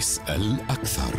اسأل أكثر.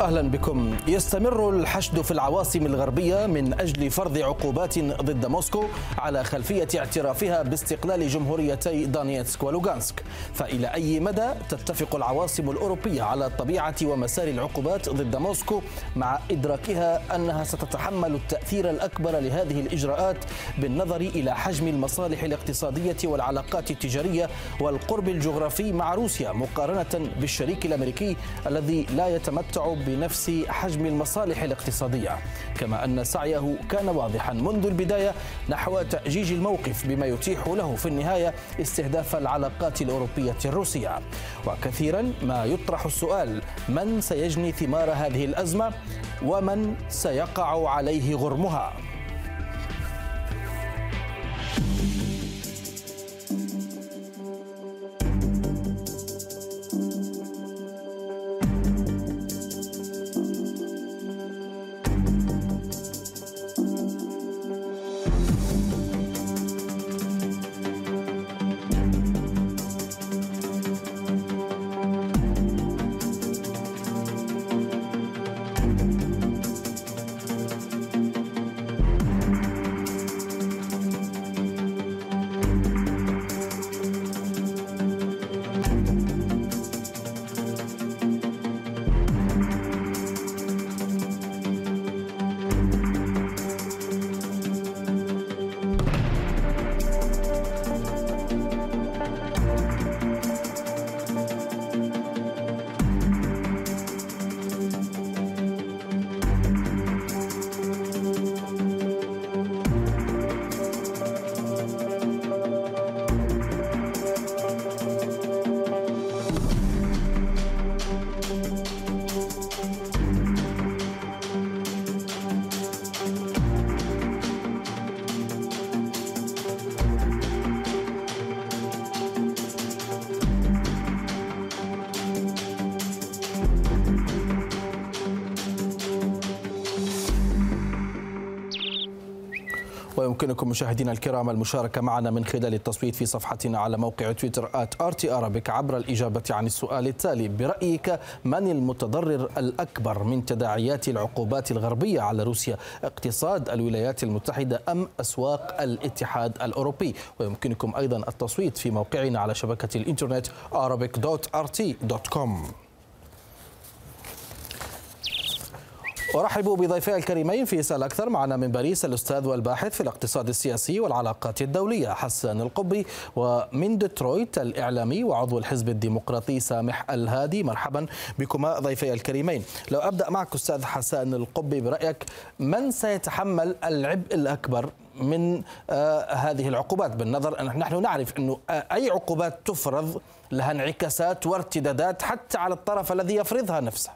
أهلا بكم. يستمر الحشد في العواصم الغربية من أجل فرض عقوبات ضد موسكو على خلفية اعترافها باستقلال جمهوريتي دانيتسك ولوغانسك. فإلى أي مدى تتفق العواصم الأوروبية على طبيعه ومسار العقوبات ضد موسكو مع إدراكها أنها ستتحمل التأثير الأكبر لهذه الإجراءات بالنظر إلى حجم المصالح الاقتصادية والعلاقات التجارية والقرب الجغرافي مع روسيا مقارنة بالشريك الأمريكي الذي لا يتمتع بنفس حجم المصالح الاقتصادية كما أن سعيه كان واضحا منذ البداية نحو تأجيج الموقف بما يتيح له في النهاية استهداف العلاقات الأوروبية الروسية. وكثيرا ما يطرح السؤال من سيجني ثمار هذه الأزمة؟ ومن سيقع عليه غرمها؟ ويمكنكم مشاهدينا الكرام المشاركة معنا من خلال التصويت في صفحتنا على موقع تويتر آت Arabic عبر الإجابة عن السؤال التالي. برأيك من المتضرر الأكبر من تداعيات العقوبات الغربية على روسيا؟ اقتصاد الولايات المتحدة أم أسواق الاتحاد الأوروبي؟ ويمكنكم أيضا التصويت في موقعنا على شبكة الإنترنت arabic.rt.com أرحب بضيفي الكريمين في سال أكثر. معنا من باريس الأستاذ والباحث في الاقتصاد السياسي والعلاقات الدولية حسان القبي ومن ديترويت الإعلامي وعضو الحزب الديمقراطي سامح الهادي. مرحبا بكما ضيفي الكريمين. لو أبدأ معك أستاذ حسان القبي برأيك من سيتحمل العبء الأكبر من آه هذه العقوبات؟ بالنظر أن نحن نعرف أنه آه أي عقوبات تفرض لها انعكاسات وارتدادات حتى على الطرف الذي يفرضها نفسه.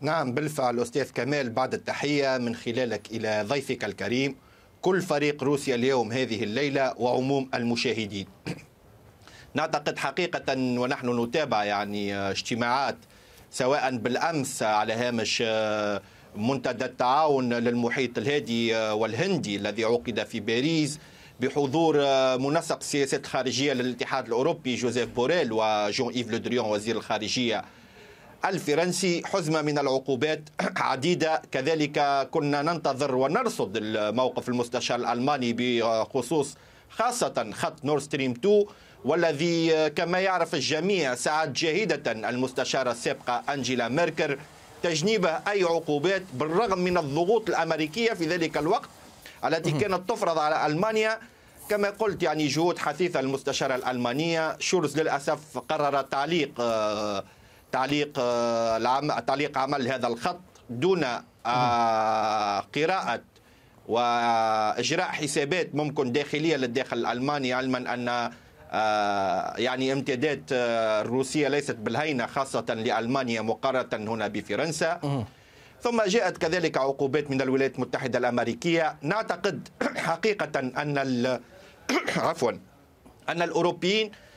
نعم بالفعل أستاذ كمال بعد التحية من خلالك إلى ضيفك الكريم كل فريق روسيا اليوم هذه الليلة وعموم المشاهدين. نعتقد حقيقة ونحن نتابع يعني اجتماعات سواء بالأمس على هامش منتدى التعاون للمحيط الهادي والهندي الذي عقد في باريس بحضور منسق السياسات الخارجية للاتحاد الأوروبي جوزيف بوريل وجون إيف لودريون وزير الخارجية الفرنسي حزمة من العقوبات عديدة. كذلك كنا ننتظر ونرصد الموقف المستشار الألماني بخصوص خاصة خط نورد ستريم 2 والذي كما يعرف الجميع سعت جاهدة المستشارة السابقة أنجيلا ميركل تجنيبه أي عقوبات بالرغم من الضغوط الأمريكية في ذلك الوقت التي كانت تفرض على ألمانيا. كما قلت يعني جهود حثيثة المستشارة الألمانية شولتز للأسف قرر تعليق آه تعليق العم... تعليق عمل هذا الخط دون قراءة وإجراء حسابات ممكن داخلية للداخل الألماني علما أن يعني امتداد الروسية ليست بالهينة خاصة لألمانيا مقارنة هنا بفرنسا ثم جاءت كذلك عقوبات من الولايات المتحدة الأمريكية نعتقد حقيقة أن. عفوا أن الأوروبيين آه،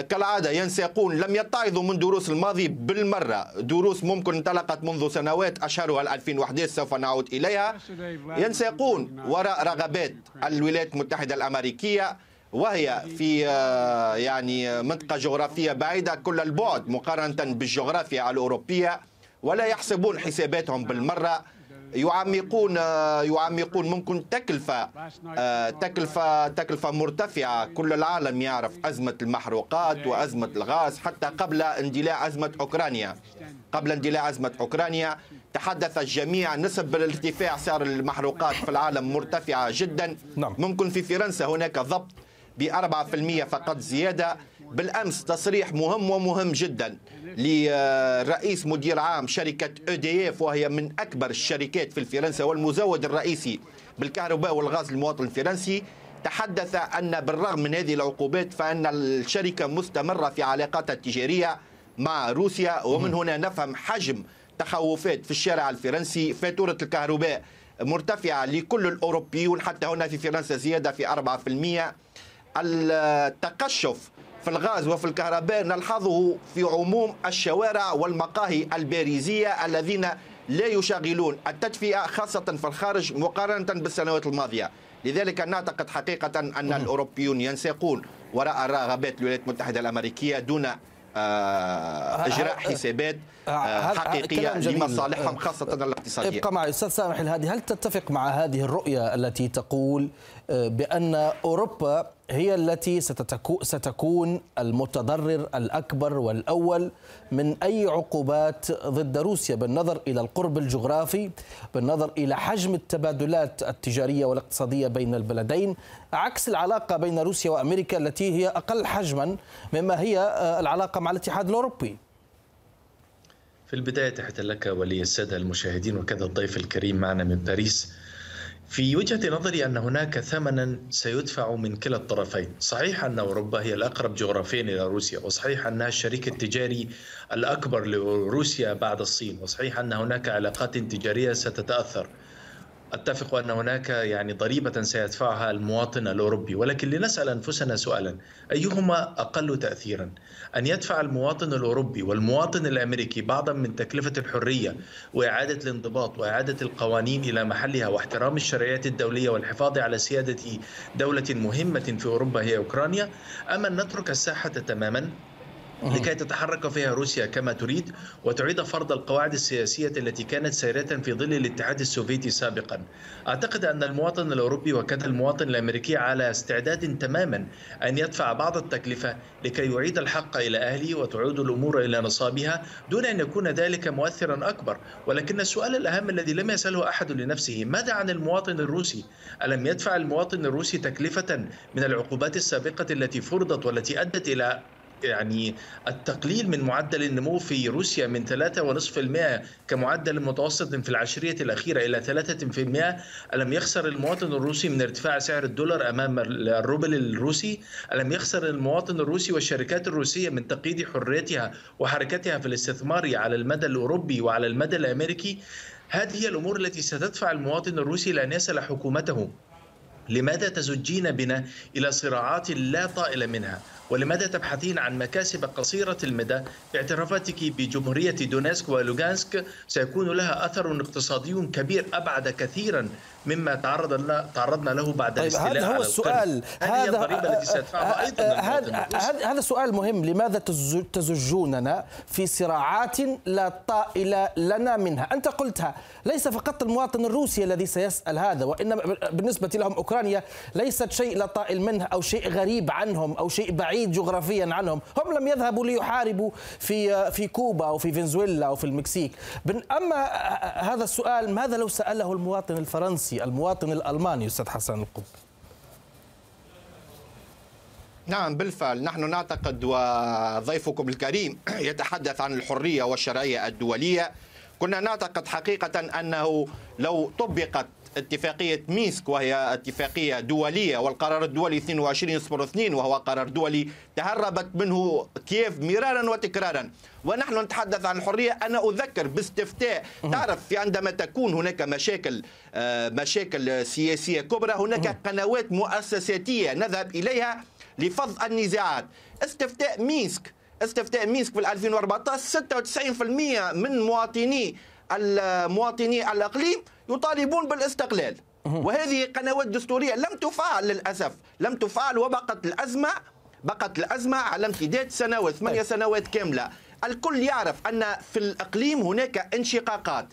كالعادة ينساقون لم يتعظوا من دروس الماضي بالمرة. دروس ممكن انطلقت منذ سنوات. أشهرها 2011 سوف نعود إليها. ينساقون وراء رغبات الولايات المتحدة الأمريكية وهي في آه، يعني منطقة جغرافية بعيدة كل البعد مقارنة بالجغرافيا الأوروبية ولا يحسبون حساباتهم بالمرة. يعمقون يعمقون ممكن تكلفة تكلفة تكلفة مرتفعة. كل العالم يعرف أزمة المحروقات وأزمة الغاز حتى قبل اندلاع أزمة أوكرانيا. قبل اندلاع أزمة أوكرانيا تحدث الجميع نسب الارتفاع سعر المحروقات في العالم مرتفعة جدا. نعم. ممكن في فرنسا هناك ضبط ب 4% فقط زيادة. بالأمس تصريح مهم ومهم جدا لرئيس مدير عام شركة اي دي اف وهي من أكبر الشركات في فرنسا والمزود الرئيسي بالكهرباء والغاز للمواطن الفرنسي. تحدث أن بالرغم من هذه العقوبات فأن الشركة مستمرة في علاقاتها التجارية مع روسيا. ومن هنا نفهم حجم تخوفات في الشارع الفرنسي فاتورة الكهرباء مرتفعة لكل الأوروبيون. حتى هنا في فرنسا زيادة في 4% التقشف في الغاز وفي الكهرباء نلحظه في عموم الشوارع والمقاهي الباريزية الذين لا يشغلون التدفئة خاصة في الخارج مقارنة بالسنوات الماضية. لذلك نعتقد حقيقة أن الأوروبيون ينساقون وراء رغبات الولايات المتحدة الأمريكية دون آه، إجراء حسابات آه، حقيقية لمصالحهم خاصة الاقتصادية. ابقى معي. أستاذ سامح الهادي، هل تتفق مع هذه الرؤية التي تقول آه، بأن أوروبا هي التي ستكون المتضرر الأكبر والأول من أي عقوبات ضد روسيا بالنظر إلى القرب الجغرافي، بالنظر إلى حجم التبادلات التجارية والاقتصادية بين البلدين، عكس العلاقة بين روسيا وأمريكا التي هي أقل حجما مما هي العلاقة مع الاتحاد الأوروبي. في البداية تحت لك ولي السادة المشاهدين وكذا الضيف الكريم معنا من باريس في وجهة نظري أن هناك ثمنا سيدفع من كلا الطرفين. صحيح أن أوروبا هي الأقرب جغرافيا إلى روسيا وصحيح أنها الشريك التجاري الأكبر لروسيا بعد الصين وصحيح أن هناك علاقات تجارية ستتأثر. أتفق أن هناك يعني ضريبة سيدفعها المواطن الأوروبي ولكن لنسأل أنفسنا سؤالا أيهما أقل تاثيرا؟ أن يدفع المواطن الأوروبي والمواطن الأمريكي بعضا من تكلفة الحرية وإعادة الانضباط وإعادة القوانين إلى محلها واحترام الشرعيات الدولية والحفاظ على سيادة دولة مهمة في أوروبا هي أوكرانيا أم أن نترك الساحة تماما؟ لكي تتحرك فيها روسيا كما تريد وتعيد فرض القواعد السياسية التي كانت سيرة في ظل الاتحاد السوفيتي سابقا. أعتقد أن المواطن الأوروبي وكذا المواطن الأمريكي على استعداد تماما أن يدفع بعض التكلفة لكي يعيد الحق إلى أهله وتعود الأمور إلى نصابها دون أن يكون ذلك مؤثرا أكبر. ولكن السؤال الأهم الذي لم يسأله أحد لنفسه ماذا عن المواطن الروسي؟ ألم يدفع المواطن الروسي تكلفة من العقوبات السابقة التي فرضت والتي أدت إلى يعني التقليل من معدل النمو في روسيا من 3.5% كمعدل متوسط في العشرية الأخيرة إلى 3% ألم يخسر المواطن الروسي من ارتفاع سعر الدولار أمام الروبل الروسي؟ ألم يخسر المواطن الروسي والشركات الروسية من تقييد حريتها وحركتها في الاستثمار على المدى الأوروبي وعلى المدى الأمريكي؟ هذه هي الأمور التي ستدفع المواطن الروسي لأن يسأل حكومته. لماذا تزجين بنا إلى صراعات لا طائل منها؟ ولماذا تبحثين عن مكاسب قصيرة المدى؟ باعترافاتك بجمهورية دونيسك ولوغانسك سيكون لها أثر اقتصادي كبير أبعد كثيرا. مما تعرض لنا تعرضنا له بعد طيب الاستيلاء هذا هو السؤال. هذا الضريبة التي سيدفعها أيضا هذا هذا سؤال مهم. لماذا تزجوننا في صراعات لا طائل لنا منها؟ أنت قلتها ليس فقط المواطن الروسي الذي سيسأل هذا وإنما بالنسبة لهم أوكرانيا ليست شيء لا طائل منها أو شيء غريب عنهم أو شيء بعيد جغرافيا عنهم. هم لم يذهبوا ليحاربوا في في كوبا أو في فنزويلا أو في المكسيك. أما هذا السؤال ماذا لو سأله المواطن الفرنسي؟ المواطن الألماني أستاذ حسن القب نعم بالفعل. نحن نعتقد وضيفكم الكريم يتحدث عن الحرية والشرعية الدولية. كنا نعتقد حقيقة أنه لو طبقت اتفاقية مينسك وهي اتفاقية دولية والقرار الدولي 2202 وهو قرار دولي تهربت منه كييف مرارا وتكرارا. ونحن نتحدث عن الحرية أنا أذكر باستفتاء. تعرف في عندما تكون هناك مشاكل آه، مشاكل سياسية كبرى هناك قنوات مؤسساتية نذهب إليها لفض النزاعات. استفتاء مينسك. استفتاء مينسك في 2014 96% من مواطني المواطني الأقليم يطالبون بالاستقلال. وهذه قنوات دستورية لم تفعل للأسف. لم تفعل وبقت الأزمة بقت الأزمة على امتداد سنوات ثمانية طيب. سنوات كاملة. الكل يعرف أن في الإقليم هناك انشقاقات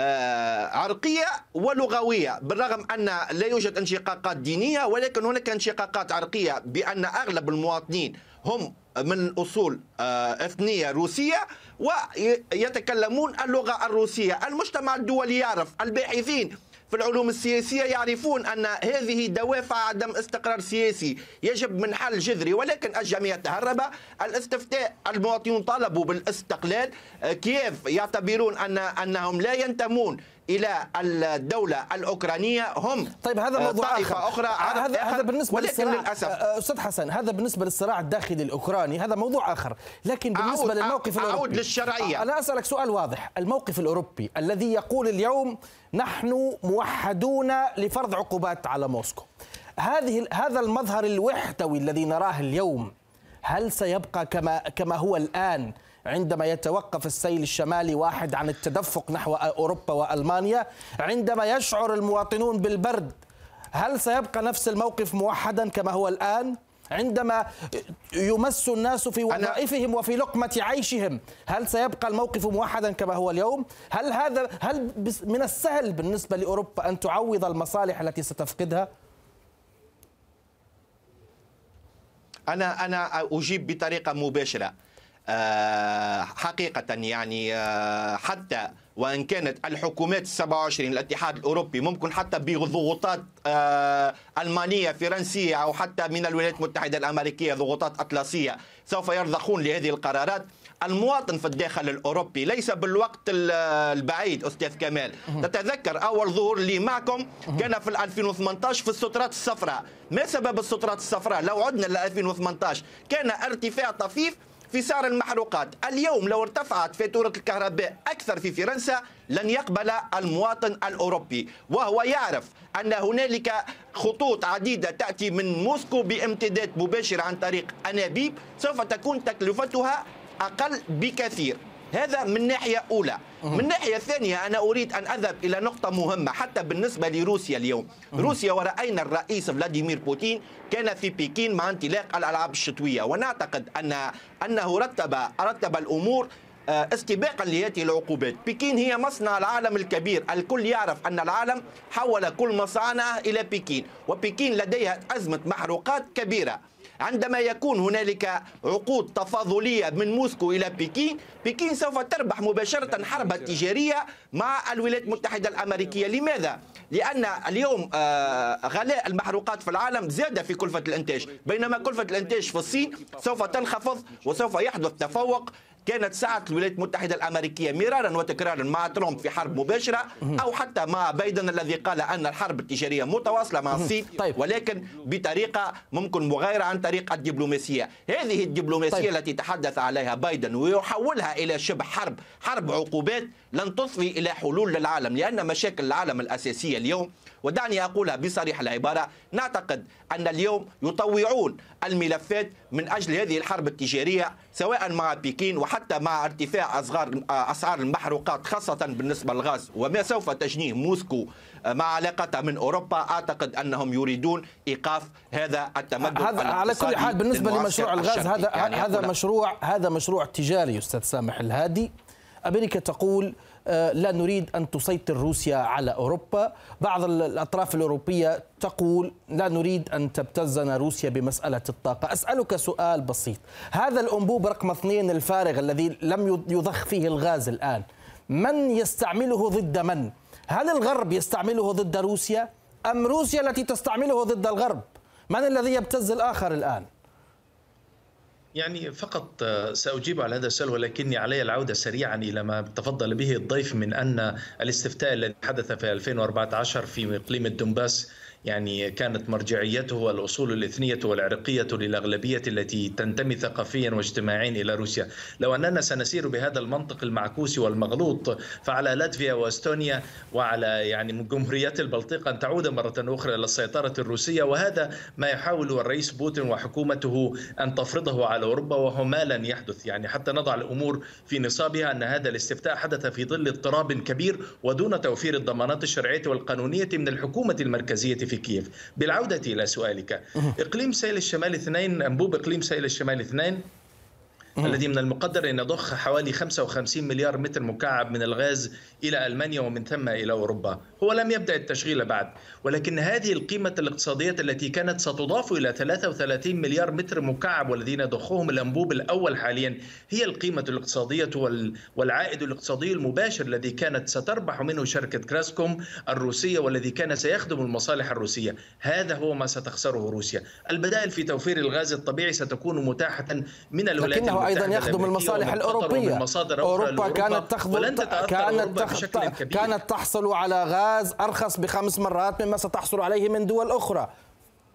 آه، عرقية ولغوية بالرغم أن لا يوجد انشقاقات دينية ولكن هناك انشقاقات عرقية بأن أغلب المواطنين هم من أصول آه، إثنية روسية ويتكلمون اللغة الروسية. المجتمع الدولي يعرف الباحثين في العلوم السياسية يعرفون أن هذه دوافع عدم استقرار سياسي يجب من حل جذري ولكن الجميع تهرب. الاستفتاء المواطنون طالبوا بالاستقلال. كيف يعتبرون أن أنهم لا ينتمون إلى الدولة الأوكرانية. هم طيب هذا موضوع طائفة آخر. أخرى هذا هذا بالنسبة ولكن للأسف. أستاذ حسن هذا بالنسبة للصراع الداخلي الأوكراني هذا موضوع آخر. لكن بالنسبة أعود للموقف الاوروبي أعود للشرعية. أنا أسألك سؤال واضح. الموقف الأوروبي الذي يقول اليوم نحن موحدون لفرض عقوبات على موسكو. هذه هذا المظهر الوحدوي الذي نراه اليوم هل سيبقى كما كما هو الآن عندما يتوقف السيل الشمالي واحد عن التدفق نحو أوروبا وألمانيا عندما يشعر المواطنون بالبرد هل سيبقى نفس الموقف موحدا كما هو الآن؟ عندما يمس الناس في وظائفهم وفي لقمة عيشهم هل سيبقى الموقف موحدا كما هو اليوم؟ هل هذا هل من السهل بالنسبة لأوروبا أن تعوض المصالح التي ستفقدها؟ أنا أنا أجيب بطريقة مباشرة. حقيقة يعني آه، حتى وإن كانت الحكومات 27 الاتحاد الأوروبي ممكن حتى بضغوطات آه، ألمانية فرنسية أو حتى من الولايات المتحدة الأمريكية ضغوطات أطلسية سوف يرضخون لهذه القرارات. المواطن في الداخل الأوروبي ليس بالوقت البعيد أستاذ كمال. تتذكر أول ظهور لي معكم كان في 2018 في السترات الصفراء. ما سبب السترات الصفراء؟ لو عدنا ل 2018 كان ارتفاع طفيف في سعر المحروقات. اليوم لو ارتفعت فاتورة الكهرباء أكثر في فرنسا لن يقبل المواطن الأوروبي. وهو يعرف أن هنالك خطوط عديدة تأتي من موسكو بامتداد مباشر عن طريق أنابيب سوف تكون تكلفتها أقل بكثير. هذا من ناحية أولى. من ناحية ثانية أنا أريد أن أذهب إلى نقطة مهمة. حتى بالنسبة لروسيا اليوم. روسيا ورأينا الرئيس فلاديمير بوتين كان في بكين مع انطلاق الألعاب الشتوية. ونعتقد أن أنه رتب رتب الأمور آه، استباقا لهذه العقوبات. بكين هي مصنع العالم الكبير. الكل يعرف أن العالم حول كل مصانعه إلى بكين. وبكين لديها أزمة محروقات كبيرة. عندما يكون هنالك عقود تفاضلية من موسكو إلى بكين بكين سوف تربح مباشرة حربا تجارية مع الولايات المتحدة الأمريكية لماذا؟ لأن اليوم آه، غلاء المحروقات في العالم زاد في كلفة الإنتاج بينما كلفة الإنتاج في الصين سوف تنخفض وسوف يحدث تفوق كانت ساعة الولايات المتحدة الأمريكية مرارا وتكرارا مع ترامب في حرب مباشرة أو حتى مع بايدن الذي قال أن الحرب التجارية متواصلة مع الصين طيب. ولكن بطريقة ممكن مغايرة عن طريق الدبلوماسية هذه الدبلوماسية طيب. التي تحدث عليها بايدن ويحولها إلى شبه حرب حرب عقوبات لن تضفي إلى حلول للعالم لأن مشاكل العالم الأساسية اليوم ودعني أقولها بصريح العبارة. نعتقد أن اليوم يطوعون الملفات من أجل هذه الحرب التجارية سواء مع بكين وحتى مع ارتفاع أصغار أسعار المحروقات خاصة بالنسبة للغاز. وما سوف تجنيه موسكو مع علاقتها من أوروبا؟ أعتقد أنهم يريدون إيقاف هذا التمدد هذا على كل حال بالنسبة لمشروع الغاز هذا يعني هذا مشروع هذا مشروع تجاري أستاذ سامح الهادي. أمريكا تقول لا نريد أن تسيطر روسيا على أوروبا بعض الأطراف الأوروبية تقول لا نريد أن تبتزنا روسيا بمسألة الطاقة أسألك سؤال بسيط هذا الأنبوب رقم اثنين الفارغ الذي لم يضخ فيه الغاز الآن من يستعمله ضد من؟ هل الغرب يستعمله ضد روسيا أم روسيا التي تستعمله ضد الغرب؟ من الذي يبتز الآخر الآن؟ يعني فقط آه، سأجيب على هذا السؤال ولكني علي العودة سريعا إلى ما تفضل به الضيف من أن الاستفتاء الذي حدث في 2014 في إقليم الدنباس يعني كانت مرجعيته الأصول الإثنية والعرقية للأغلبية التي تنتمي ثقافيا واجتماعيا إلى روسيا. لو أننا سنسير بهذا المنطق المعكوس والمغلوط فعلى لاتفيا وأستونيا وعلى يعني جمهوريات البلطيق أن تعود مرة أخرى إلى السيطرة الروسية. وهذا ما يحاول الرئيس بوتين وحكومته أن تفرضه على أوروبا وهو ما لن يحدث. يعني حتى نضع الأمور في نصابها أن هذا الاستفتاء حدث في ظل اضطراب كبير ودون توفير الضمانات الشرعية والقانونية من الحكومة المركزية في كييف. بالعودة إلى سؤالك إقليم سيل الشمال اثنين أنبوب السيل الشمال اثنين. الذي من المقدر أن يضخ حوالي 55 مليار متر مكعب من الغاز إلى ألمانيا ومن ثم إلى أوروبا. هو لم يبدأ التشغيل بعد. ولكن هذه القيمة الاقتصادية التي كانت ستضاف إلى 33 مليار متر مكعب والذين ضخهم الأنبوب الأول حاليا هي القيمة الاقتصادية والعائد الاقتصادي المباشر الذي كانت ستربح منه شركة كراسكوم الروسية والذي كان سيخدم المصالح الروسية. هذا هو ما ستخسره روسيا. البدائل في توفير الغاز الطبيعي ستكون متاحة من الولايات أيضا يخدم المصالح الأوروبية. أوروبا كانت تخدم كانت, تخ... كانت تحصل على غاز أرخص بخمس مرات مما ستحصل عليه من دول أخرى.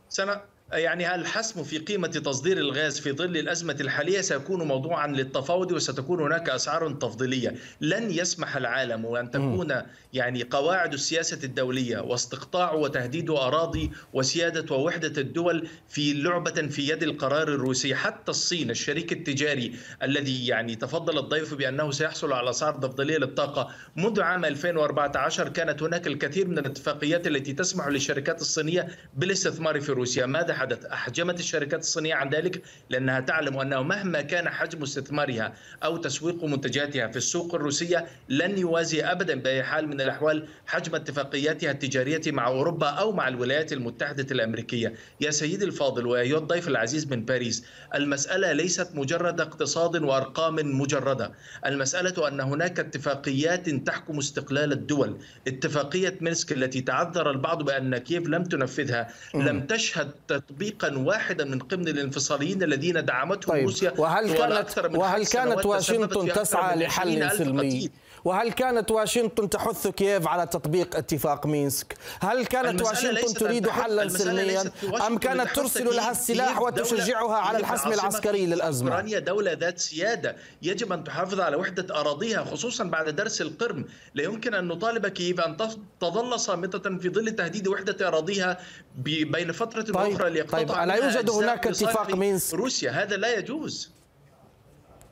سنة. يعني الحسم في قيمة تصدير الغاز في ظل الأزمة الحالية سيكون موضوعا للتفاوض وستكون هناك أسعار تفضيلية؟ لن يسمح العالم وأن تكون يعني قواعد السياسة الدولية واستقطاع وتهديد أراضي وسيادة ووحدة الدول في لعبة في يد القرار الروسي. حتى الصين الشريك التجاري الذي يعني تفضل الضيف بأنه سيحصل على أسعار تفضيلية للطاقة منذ عام 2014 كانت هناك الكثير من الاتفاقيات التي تسمح للشركات الصينية بالاستثمار في روسيا. ماذا حدث. أحجمت الشركات الصينية عن ذلك لأنها تعلم أنه مهما كان حجم استثمارها أو تسويق منتجاتها في السوق الروسية لن يوازي أبدا بأي حال من الأحوال حجم اتفاقياتها التجارية مع أوروبا أو مع الولايات المتحدة الأمريكية. يا سيدي الفاضل ويا الضيف العزيز من باريس المسألة ليست مجرد اقتصاد وأرقام مجردة. المسألة أن هناك اتفاقيات تحكم استقلال الدول. اتفاقية مينسك التي تعذر البعض بأن كييف لم تنفذها لم تشهد تطبيقا واحدا من قبل الانفصاليين الذين دعمتهم طيب. روسيا وهل كانت وهل كانت واشنطن تسعى لحل سلمي؟ وهل كانت واشنطن تحث كييف على تطبيق اتفاق مينسك؟ هل كانت واشنطن تريد حلا سلميا؟ أم كانت ترسل لها السلاح وتشجعها على الحسم العسكري للأزمة؟ أوكرانيا دولة ذات سيادة. يجب أن تحافظ على وحدة أراضيها خصوصا بعد درس القرم، لا يمكن أن نطالب كييف أن تظل صامتة في ظل تهديد وحدة أراضيها بين فترة طيب وأخرى ليقتطع طيب ألا يوجد هناك اتفاق مينسك؟ روسيا؟ هذا لا يجوز.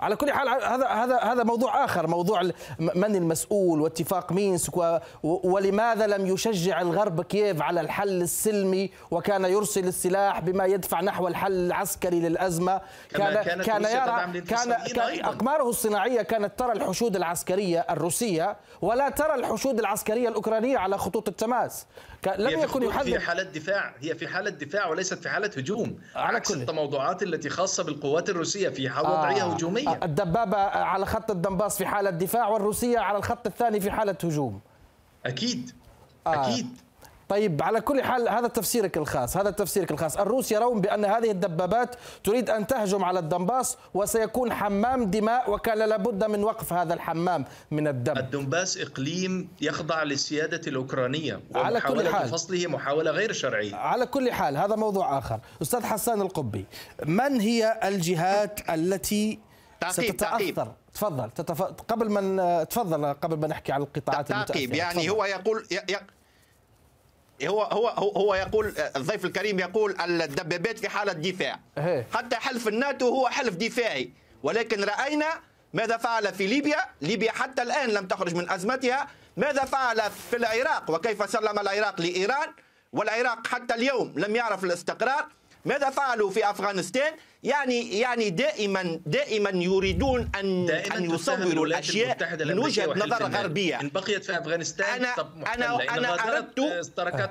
على كل حال هذا هذا هذا موضوع آخر موضوع من المسؤول واتفاق مينسك ولماذا لم يشجع الغرب كييف على الحل السلمي وكان يرسل السلاح بما يدفع نحو الحل العسكري للأزمة؟ كان كان يرى كان, كان أقماره الصناعية كانت ترى الحشود العسكرية الروسية ولا ترى الحشود العسكرية الأوكرانية على خطوط التماس. لم يكن يحدد في حالة دفاع. هي في حالة دفاع وليست في حالة هجوم. على عكس كل. التموضعات التي خاصة بالقوات الروسية في وضعية آه. هجومية. الدبابة على خط الدنباس في حالة دفاع والروسية على الخط الثاني في حالة هجوم. أكيد. آه. أكيد. طيب على كل حال هذا تفسيرك الخاص هذا تفسيرك الخاص. الروس يرون بأن هذه الدبابات تريد أن تهجم على الدنباس وسيكون حمام دماء وكان لابد من وقف هذا الحمام من الدم. الدنباس إقليم يخضع للسيادة الأوكرانية على كل حال. فصله محاولة غير شرعية. على كل حال هذا موضوع آخر. أستاذ حسان القبي من هي الجهات التي تعقيب تعقيب. تفضل تتف... قبل ما تفضل قبل ما نحكي على القطاعات تعقيب يعني تفضل. هو يقول ي... هو هو هو يقول الضيف الكريم يقول الدبابات في حالة دفاع. حتى حلف الناتو هو حلف دفاعي. ولكن رأينا ماذا فعل في ليبيا. ليبيا حتى الآن لم تخرج من أزمتها. ماذا فعل في العراق؟ وكيف سلم العراق لإيران؟ والعراق حتى اليوم لم يعرف الاستقرار. ماذا فعلوا في أفغانستان؟ يعني يعني دائما دائما يريدون ان دائماً أن يصوروا الأشياء من وجهة نظر غربية. إن بقيت في أفغانستان أنا أنا أنا اردت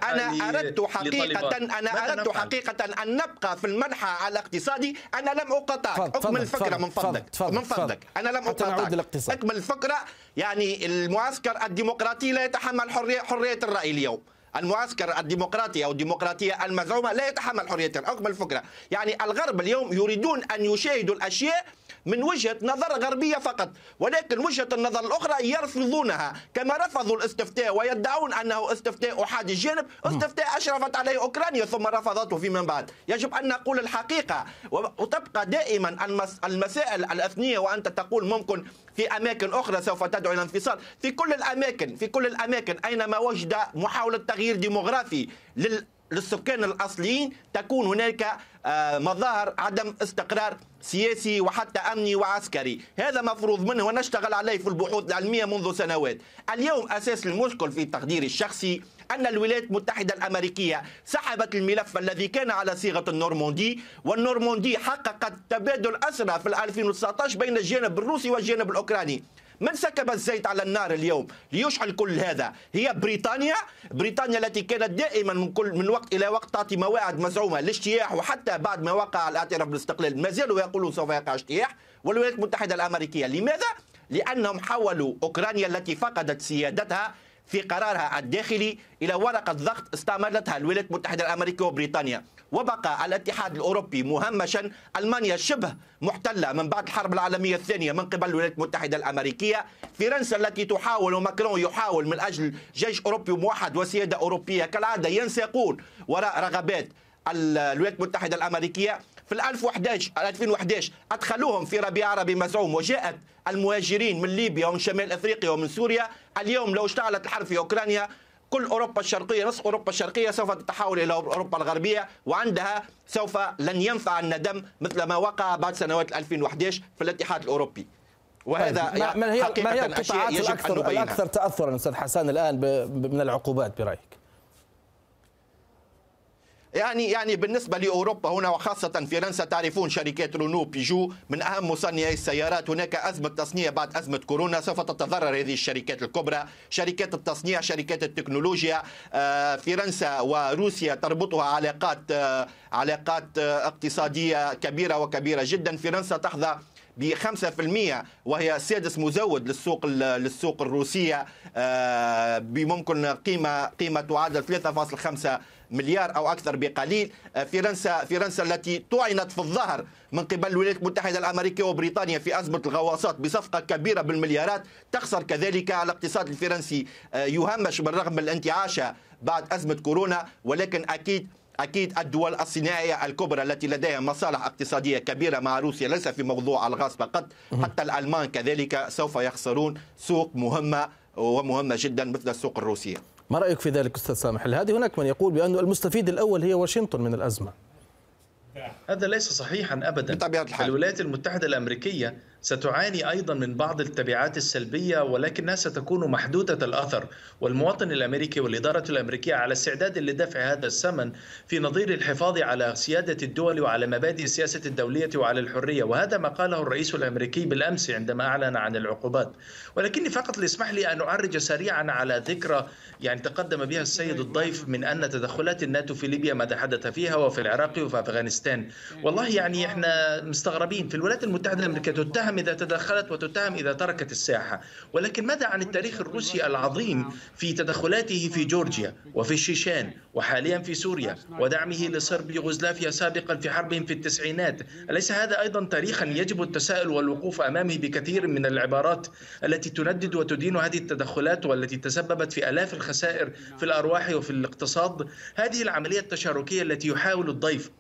أنا أردت حقيقه أنا أردت حقيقة أن نبقى في المنحى على الاقتصادي أنا لم أقاطعك. أكمل الفكرة من فضلك من فضلك. أنا لم أقاطعك. أكمل الفكرة. يعني المعسكر الديمقراطي لا يتحمل حريه حرية الرأي اليوم. المعسكر الديمقراطي أو الديمقراطية المزعومة لا يتحمل حرية أكمل الفكرة. يعني الغرب اليوم يريدون أن يشاهدوا الأشياء من وجهة نظر غربية فقط ولكن وجهة النظر الأخرى يرفضونها كما رفضوا الاستفتاء ويدعون أنه استفتاء أحادي الجانب استفتاء أشرفت عليه أوكرانيا ثم رفضته فيما بعد. يجب أن نقول الحقيقة وتبقى دائما المسائل الأثنية وأنت تقول ممكن في أماكن أخرى سوف تدعو إلى انفصال في كل الأماكن في كل الأماكن أينما وجد محاولة تغيير ديموغرافي لل للسكان الأصليين تكون هناك آه، مظاهر عدم استقرار سياسي وحتى أمني وعسكري. هذا مفروغ منه ونشتغل عليه في البحوث العلمية منذ سنوات. اليوم أساس المشكل في تقديري الشخصي أن الولايات المتحدة الأمريكية سحبت الملف الذي كان على صيغة النورماندي والنورماندي حققت تبادل أسرى في 2019 بين الجانب الروسي والجانب الأوكراني. من سكب الزيت على النار اليوم ليشعل كل هذا؟ هي بريطانيا؟ بريطانيا التي كانت دائما من كل من وقت إلى وقت تعطي مواعيد مزعومة للاجتياح وحتى بعد ما وقع الاعتراف بالاستقلال ما زالوا يقولون سوف يقع اجتياح. والولايات المتحدة الأمريكية لماذا؟ لأنهم حولوا أوكرانيا التي فقدت سيادتها في قرارها الداخلي إلى ورقة ضغط استعملتها الولايات المتحدة الأمريكية وبريطانيا. وبقى الاتحاد الأوروبي مهمشا ألمانيا شبه محتلة من بعد الحرب العالمية الثانية من قبل الولايات المتحدة الأمريكية. فرنسا التي تحاول وماكرون يحاول من أجل جيش أوروبي موحد وسيادة أوروبية كالعادة ينساقون وراء رغبات الولايات المتحدة الأمريكية. في 2011 2011 أدخلوهم في ربيع عربي مزعوم وجاءت المهاجرين من ليبيا ومن شمال إفريقيا ومن سوريا اليوم لو اشتعلت الحرب في أوكرانيا كل أوروبا الشرقية نصف أوروبا الشرقية سوف تتحول إلى أوروبا الغربية وعندها سوف لن ينفع الندم مثل ما وقع بعد سنوات 2011 في الاتحاد الأوروبي وهذا طيب. ما, هي ما هي القطاعات الاكثر الأكثر تاثرا أستاذ حسان الآن من العقوبات برأيك؟ يعني يعني بالنسبة لأوروبا هنا وخاصة فرنسا تعرفون شركات رونو بيجو من أهم مصنعي السيارات. هناك أزمة تصنيع بعد أزمة كورونا سوف تتضرر هذه الشركات الكبرى. شركات التصنيع شركات التكنولوجيا آه، فرنسا وروسيا تربطها علاقات آه، علاقات آه، اقتصادية كبيرة وكبيرة جدا. فرنسا تحظى ب 5% وهي سادس مزود للسوق للسوق الروسية بممكن قيمة قيمة تعادل 3.5 مليار أو أكثر بقليل آه، فرنسا فرنسا التي طعنت في الظهر من قبل الولايات المتحدة الأمريكية وبريطانيا في أزمة الغواصات بصفقة كبيرة بالمليارات. تخسر كذلك الاقتصاد الفرنسي آه، يهمش بالرغم من الانتعاش بعد أزمة كورونا ولكن أكيد أكيد الدول الصناعية الكبرى التي لديها مصالح اقتصادية كبيرة مع روسيا ليس في موضوع الغاز فقط حتى الألمان كذلك سوف يخسرون سوق مهمة ومهمة جدا مثل السوق الروسية. ما رأيك في ذلك أستاذ سامح؟ هذه هناك من يقول بأن المستفيد الأول هي واشنطن من الأزمة؟ هذا ليس صحيحا ابدا. بطبيعة الحال. الولايات المتحدة الأمريكية ستعاني أيضا من بعض التبعات السلبية ولكنها ستكون محدودة الأثر. والمواطن الأمريكي والإدارة الأمريكية على استعداد لدفع هذا الثمن في نظير الحفاظ على سيادة الدول وعلى مبادئ السياسة الدولية وعلى الحرية. وهذا ما قاله الرئيس الأمريكي بالأمس عندما أعلن عن العقوبات. ولكني فقط ليسمح لي أن أعرج سريعا على ذكرى يعني تقدم بها السيد الضيف من أن تدخلات الناتو في ليبيا ماذا حدث فيها وفي العراق وفي أفغانستان. والله يعني إحنا مستغربين. في الولايات المتحدة الأمريكية تتهم إذا تدخلت وتتهم إذا تركت الساحة. ولكن ماذا عن التاريخ الروسي العظيم في تدخلاته في جورجيا وفي الشيشان وحاليا في سوريا ودعمه لصرب يوغوسلافيا سابقا في حربهم في التسعينات؟ أليس هذا أيضا تاريخا يجب التساؤل والوقوف أمامه بكثير من العبارات التي تندد وتدين هذه التدخلات والتي تسببت في آلاف الخسائر في الأرواح وفي الاقتصاد؟ هذه العملية التشاركية التي يحاول الضيف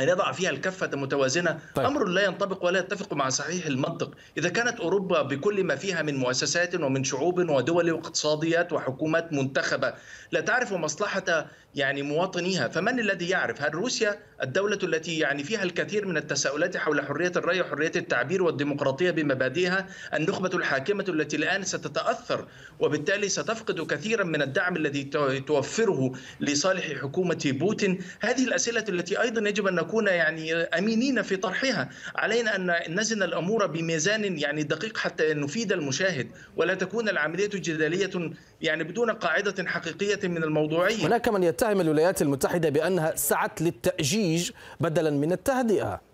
أن يضع فيها الكفة متوازنة طيب. أمر لا ينطبق ولا يتفق مع صحيح المنطق. إذا كانت أوروبا بكل ما فيها من مؤسسات ومن شعوب ودول واقتصاديات وحكومات منتخبة لا تعرف مصلحة يعني مواطنيها فمن الذي يعرف؟ هل روسيا الدولة التي يعني فيها الكثير من التساؤلات حول حرية الرأي وحرية التعبير والديمقراطية بمبادئها؟ النخبة الحاكمة التي الآن ستتأثر وبالتالي ستفقد كثيرا من الدعم الذي توفره لصالح حكومة بوتين. هذه الأسئلة التي أيضا يجب أن نكون يعني أمينين في طرحها. علينا أن نزن الأمور بميزان يعني دقيق حتى نفيد المشاهد ولا تكون العملية جدلية يعني بدون قاعدة حقيقية من الموضوعية. هناك من يتهم الولايات المتحدة بأنها سعت للتأجيج بدلا من التهدئة.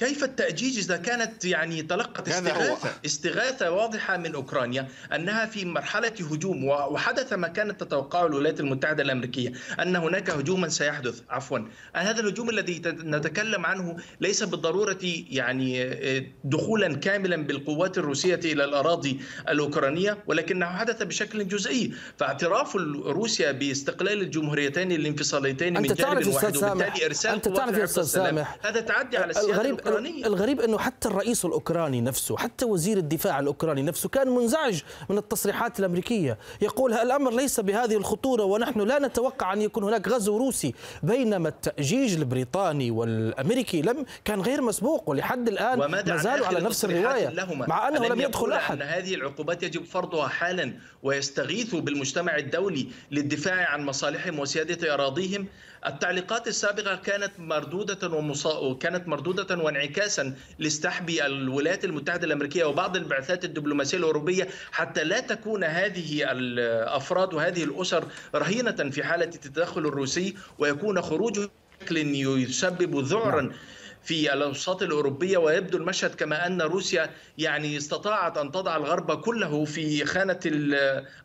كيف التأجيج إذا كانت يعني تلقت استغاثة؟ استغاثة واضحة من أوكرانيا أنها في مرحلة هجوم وحدث ما كانت تتوقعه الولايات المتحدة الأمريكية أن هناك هجوما سيحدث. عفوا. هذا الهجوم الذي نتكلم عنه ليس بالضرورة يعني آه، دخولا كاملا بالقوات الروسية إلى الأراضي الأوكرانية ولكنه حدث بشكل جزئي. فاعتراف روسيا باستقلال الجمهوريتين الانفصاليتين من جانب واحد وبالتالي إرسال أنت تعرف يا أستاذ سامح هذا تعدي على السيادة الأوكرانية. الغريب أنه حتى الرئيس الأوكراني نفسه حتى وزير الدفاع الأوكراني نفسه كان منزعج من التصريحات الأمريكية. يقول الأمر ليس بهذه الخطورة ونحن لا نتوقع أن يكون هناك غزو روسي؟ بينما التأجيج البريطاني والأمريكي لم كان غير مسبوق ولحد الآن ما زالوا على نفس الرواية لهما؟ مع أنه لم يدخل أحد. أن هذه العقوبات يجب فرضها حالا ويستغيثوا بالمجتمع الدولي للدفاع عن مصالحهم وسيادة أراضيهم؟ التعليقات السابقة كانت مردودة ومصا... كانت مردودة وانعكاسا لاستحب الولايات المتحدة الأمريكية وبعض البعثات الدبلوماسية الأوروبية حتى لا تكون هذه الأفراد وهذه الأسر رهينة في حالة التدخل الروسي ويكون خروج بشكل يسبب ذعرا نعم. في الاوساط الأوروبية ويبدو المشهد كما أن روسيا يعني استطاعت أن تضع الغرب كله في خانة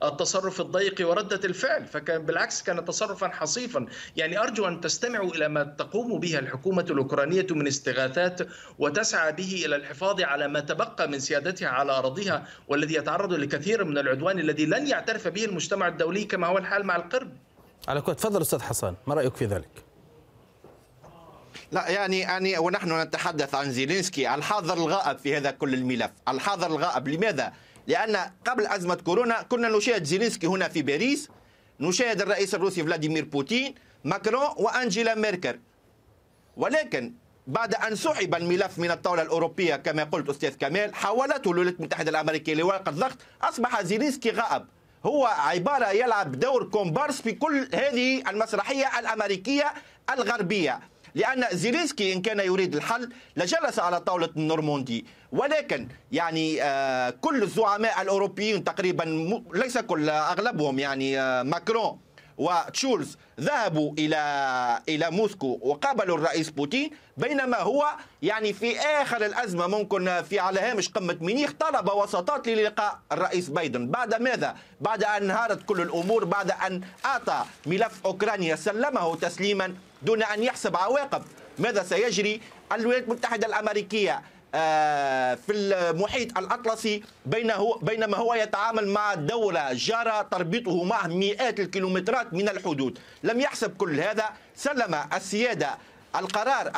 التصرف الضيق وردة الفعل فكان بالعكس كان تصرفا حصيفا. يعني أرجو أن تستمعوا إلى ما تقوم به الحكومة الأوكرانية من استغاثات وتسعى به إلى الحفاظ على ما تبقى من سيادتها على ارضها والذي يتعرض لكثير من العدوان الذي لن يعترف به المجتمع الدولي كما هو الحال مع القرب. على كل تفضل أستاذ حسن ما رأيك في ذلك؟ لا يعني يعني ونحن نتحدث عن زيلينسكي. الحاضر الغائب في هذا كل الملف. الحاضر الغائب. لماذا؟ لأن قبل أزمة كورونا كنا نشاهد زيلينسكي هنا في باريس نشاهد الرئيس الروسي فلاديمير بوتين ماكرون وأنجيلا ميركل. ولكن بعد أن سحب الملف من الطاولة الأوروبية كما قلت أستاذ كمال حولته الولايات المتحدة الأمريكية لورقة ضغط. أصبح زيلينسكي غائب. هو عبارة يلعب دور كومبارس في كل هذه المسرحية الأمريكية الغربية. لأن زيلينسكي إن كان يريد الحل لجلس على طاولة النورموندي. ولكن يعني آه، كل الزعماء الأوروبيين تقريبا ليس كل أغلبهم يعني آه، ماكرون. وشولتز ذهبوا إلى إلى موسكو وقابلوا الرئيس بوتين بينما هو يعني في آخر الأزمة ممكن في على هامش قمة ميونيخ طلب وساطات للقاء الرئيس بايدن بعد ماذا؟ بعد أن انهارت كل الأمور بعد أن أعطى ملف أوكرانيا سلمه تسليما دون أن يحسب عواقب ماذا سيجري؟ الولايات المتحدة الأمريكية آه، في المحيط الأطلسي بينه بينما هو يتعامل مع دولة جارة تربطه معه مئات الكيلومترات من الحدود. لم يحسب كل هذا سلم السيادة القرار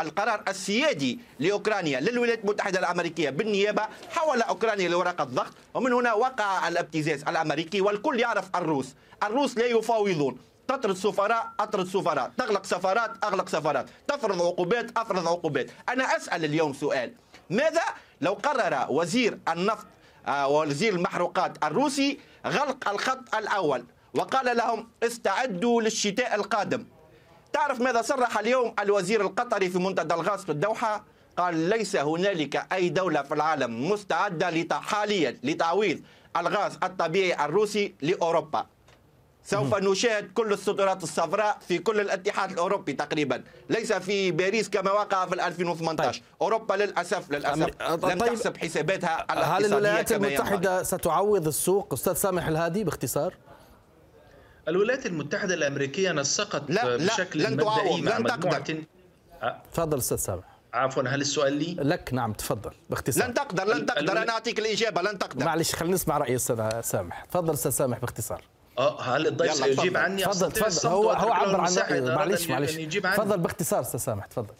القرار السيادي لأوكرانيا للولايات المتحدة الأمريكية بالنيابة حول أوكرانيا لورقة ضغط ومن هنا وقع الابتزاز الأمريكي والكل يعرف الروس. الروس لا يفاوضون. تطرد سفراء أطرد سفراء. تغلق سفارات أغلق سفارات تفرض عقوبات أفرض عقوبات. أنا أسأل اليوم سؤال. ماذا لو قرر وزير النفط آه، وزير المحروقات الروسي غلق الخط الأول وقال لهم استعدوا للشتاء القادم؟ تعرف ماذا صرح اليوم الوزير القطري في منتدى الغاز في الدوحة؟ قال ليس هنالك أي دولة في العالم مستعدة حاليا لتعويض الغاز الطبيعي الروسي لأوروبا. سوف نشاهد كل السطورات الصفراء في كل الاتحاد الأوروبي تقريبا. ليس في باريس كما وقع في 2018 طيب. أوروبا للأسف للأسف. طيب. لم تحسب حساباتها هل الولايات المتحدة ستعوض السوق؟ أستاذ سامح الهادي باختصار. الولايات المتحدة الأمريكية نسقت لا بشكل لن مبدئي مع لن تقدر. تفضل أستاذ سامح. عفوا هل السؤال لي؟ لك نعم تفضل باختصار. لن تقدر لن تقدر. أنا أعطيك الإجابة لن تقدر. معلش خلينا نسمع رأي أستاذ سامح. تفضل أستاذ سامح باختصار. آه هل الضيف سيجيب عني تفضل تفضل. هو هو عبر عن معلش معلش تفضل باختصار أستاذ سامح تفضل.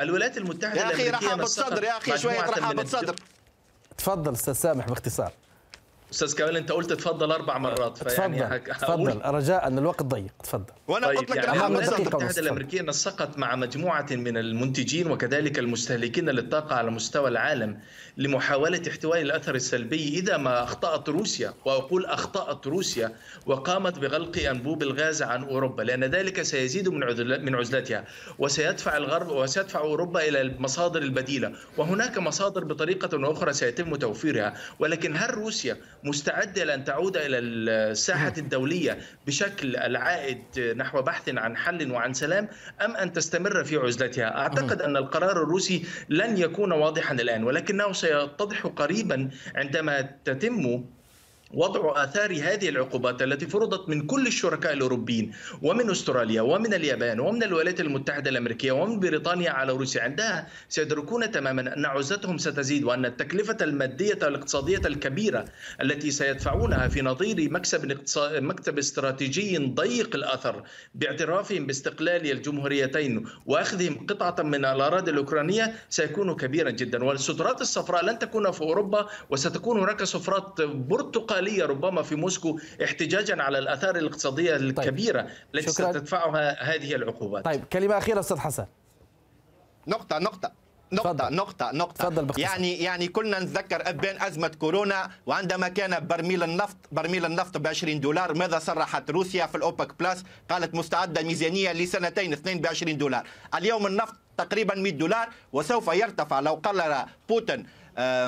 الولايات المتحدة يا أخي رحاب الصدر يا أخي شوية رحاب الصدر تفضل أستاذ سامح باختصار. أستاذ كمال أنت قلت تفضل أربع مرات تفضل تفضل رجاء ان الوقت ضيق. تفضل. وأنا طيب قلت لك يعني الولايات المتحده الامريكيه نسقت مع مجموعة من المنتجين وكذلك المستهلكين للطاقة على مستوى العالم لمحاولة احتواء الأثر السلبي إذا ما أخطأت روسيا. وأقول أخطأت روسيا وقامت بغلق أنبوب الغاز عن أوروبا لأن ذلك سيزيد من من عزلتها. وسيدفع الغرب وسيدفع أوروبا إلى المصادر البديلة. وهناك مصادر بطريقة أخرى سيتم توفيرها. ولكن هل روسيا مستعدة لأن تعود إلى الساحة الدولية بشكل العائد نحو بحث عن حل وعن سلام أم أن تستمر في عزلتها؟ أعتقد أن القرار الروسي لن يكون واضحا الآن ولكنه سيتضح قريبا عندما تتم وضع آثار هذه العقوبات التي فرضت من كل الشركاء الأوروبيين ومن أستراليا ومن اليابان ومن الولايات المتحدة الأمريكية ومن بريطانيا على روسيا. عندها سيدركون تماما أن عزتهم ستزيد وأن التكلفة المادية والاقتصاديه الكبيرة التي سيدفعونها في نظير مكسب مكتب استراتيجي ضيق الأثر باعترافهم باستقلال الجمهوريتين وأخذهم قطعة من الأراضي الأوكرانية سيكون كبيرا جدا. والسترات الصفراء لن تكون في أوروبا وستكون هناك سفرات برتقاليه الإقالية ربما في موسكو احتجاجا على الآثار الاقتصادية طيب. الكبيرة طيب. التي ستدفعها هذه العقوبات طيب كلمة أخيرة أستاذ حسن نقطة نقطة نقطة فضل. نقطة نقطة فضل يعني يعني كنا نتذكر ابان أزمة كورونا وعندما كان برميل النفط برميل النفط ب 20 دولار ماذا صرحت روسيا في الأوبك بلس قالت مستعدة ميزانية لسنتين اثنين ب 20 دولار اليوم النفط تقريبا 100 دولار وسوف يرتفع لو قرر بوتين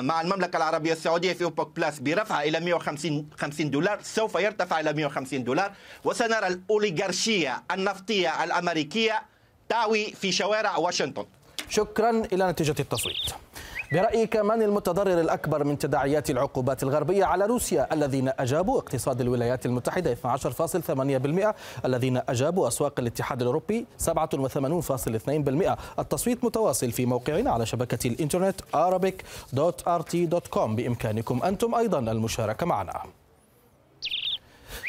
مع المملكة العربية السعودية في أوبك بلاس برفعها إلى 150 50 دولار سوف يرتفع إلى 150 دولار. وسنرى الأوليغارشية النفطية الأمريكية تعوي في شوارع واشنطن. شكرا إلى نتيجة التصويت. برأيك من المتضرر الأكبر من تداعيات العقوبات الغربية على روسيا؟ الذين أجابوا اقتصاد الولايات المتحدة 12.8% الذين أجابوا أسواق الاتحاد الأوروبي 87.2% التصويت متواصل في موقعنا على شبكة الإنترنت arabic.rt.com بإمكانكم أنتم أيضا المشاركة معنا.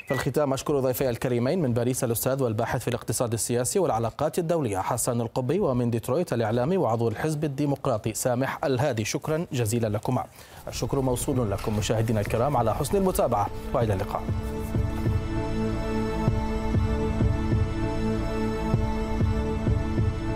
في الختام أشكر ضيفي الكريمين من باريس الأستاذ والباحث في الاقتصاد السياسي والعلاقات الدولية حسن القبي ومن ديترويت الإعلامي وعضو الحزب الديمقراطي سامح الهادي. شكرا جزيلا لكما. الشكر موصول لكم مشاهدينا الكرام على حسن المتابعة وإلى اللقاء.